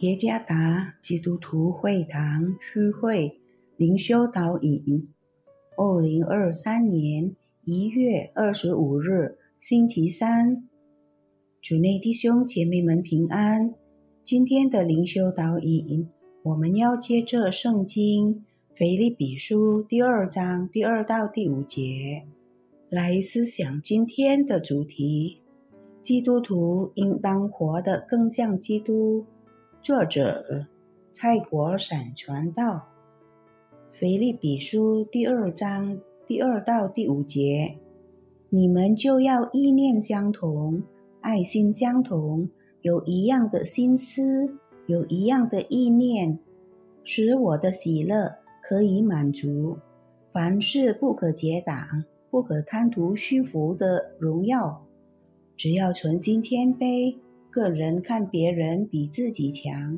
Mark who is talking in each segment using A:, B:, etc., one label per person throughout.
A: 耶加达基督徒会堂区会灵修导引，二零二三年一月二十五日星期三，主内弟兄姐妹们平安。今天的灵修导引，我们要接着圣经腓立比书第二章第二到第五节来思想今天的主题：基督徒应当活得更像基督。作者蔡国闪传道，腓立比书第二章第二到第五节，你们就要意念相同，爱心相同，有一样的心思，有一样的意念，使我的喜乐可以满足。凡事不可结党，不可贪图虚浮的荣耀，只要存心谦卑。个人看别人比自己强，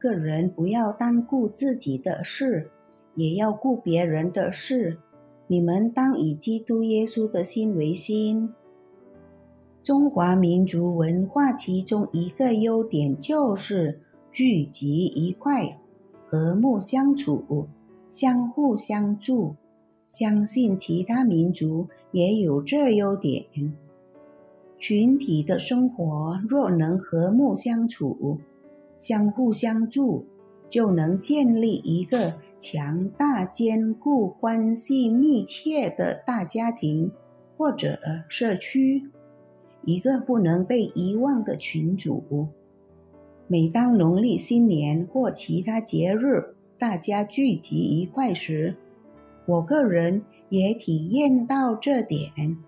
A: 个人不要单顾自己的事，也要顾别人的事。你们当以基督耶稣的心为心。中华民族文化其中一个优点就是聚集一块，和睦相处，相互相助。相信其他民族也有这优点。群体的生活若能和睦相处、相互相助，就能建立一个强大、坚固、关系密切的大家庭或者社区，一个不能被遗忘的群组。每当农历新年或其他节日，大家聚集一块时，我个人也体验到这点。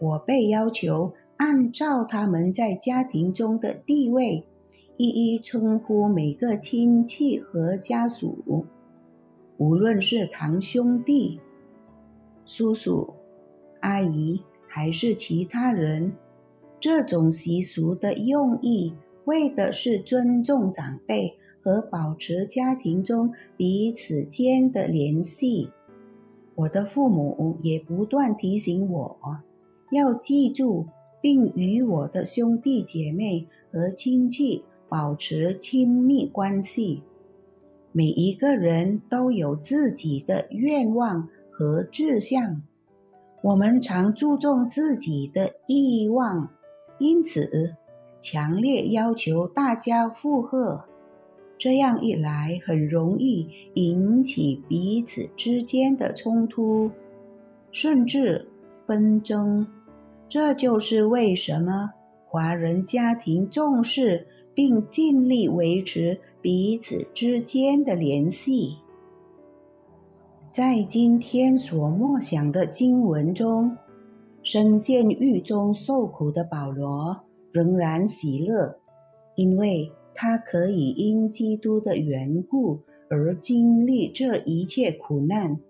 A: 我被要求。按照他们在家庭中的地位，一一称呼每个亲戚和家属，无论是堂兄弟、叔叔、阿姨还是其他人。这种习俗的用意，为的是尊重长辈和保持家庭中彼此间的联系。我的父母也不断提醒我，要记住。并与我的兄弟姐妹和亲戚保持亲密关系。每一个人都有自己的愿望和志向，我们常注重自己的欲望，因此强烈要求大家附和。这样一来，很容易引起彼此之间的冲突，甚至纷争。这就是为什么华人家庭重视并尽力维持彼此之间的联系。在今天所默想的经文中，身陷狱中受苦的保罗仍然喜乐，因为他可以因基督的缘故而经历这一切苦难。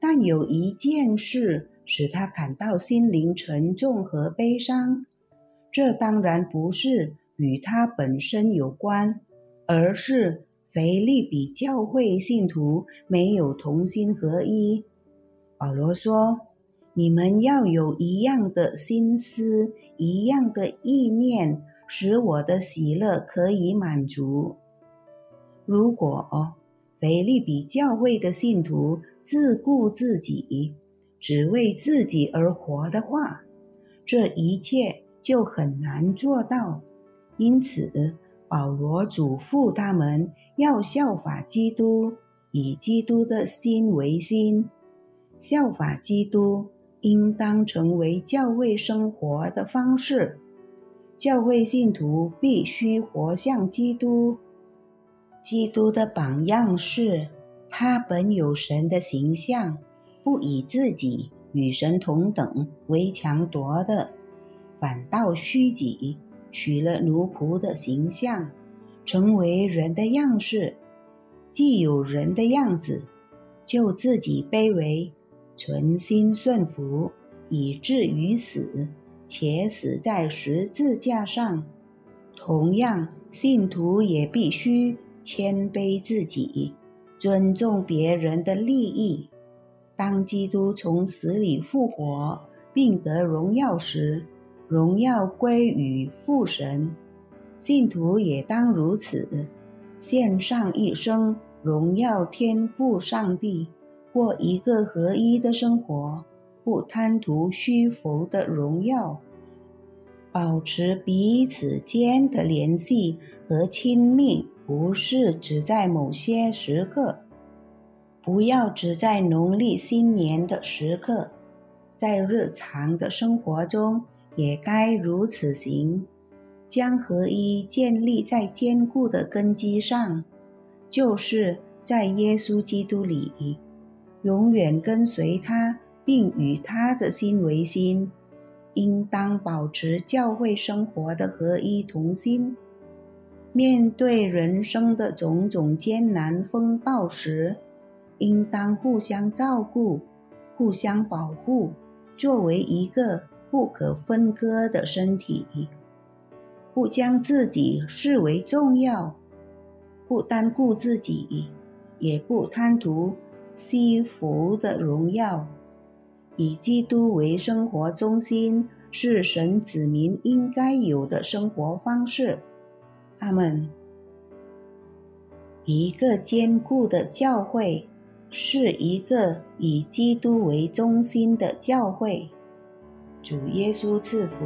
A: 但有一件事。使他感到心灵沉重和悲伤，这当然不是与他本身有关，而是腓利比教会信徒没有同心合一。保罗说：“你们要有一样的心思，一样的意念，使我的喜乐可以满足。”如果腓利比教会的信徒自顾自己，只为自己而活的话，这一切就很难做到。因此，保罗嘱咐他们要效法基督，以基督的心为心。效法基督，应当成为教会生活的方式。教会信徒必须活像基督。基督的榜样是，他本有神的形象。不以自己与神同等为强夺的，反倒虚己，取了奴仆的形象，成为人的样式。既有人的样子，就自己卑微，存心顺服，以至于死，且死在十字架上。同样，信徒也必须谦卑自己，尊重别人的利益。当基督从死里复活，并得荣耀时，荣耀归于父神。信徒也当如此，献上一生，荣耀天父上帝，过一个合一的生活，不贪图虚浮的荣耀，保持彼此间的联系和亲密，不是只在某些时刻，不要只在农历新年的时刻。在日常的生活中，也该如此行，将合一建立在坚固的根基上，就是在耶稣基督里，永远跟随他，并与他的心为心。应当保持教会生活的合一同心。面对人生的种种艰难风暴时，应当互相照顾，互相保护。作为一个不可分割的身体，不将自己视为重要，不单顾自己，也不贪图西服的荣耀，以基督为生活中心，是神子民应该有的生活方式。阿门。一个坚固的教会。是一个以基督为中心的教会。主耶稣赐福。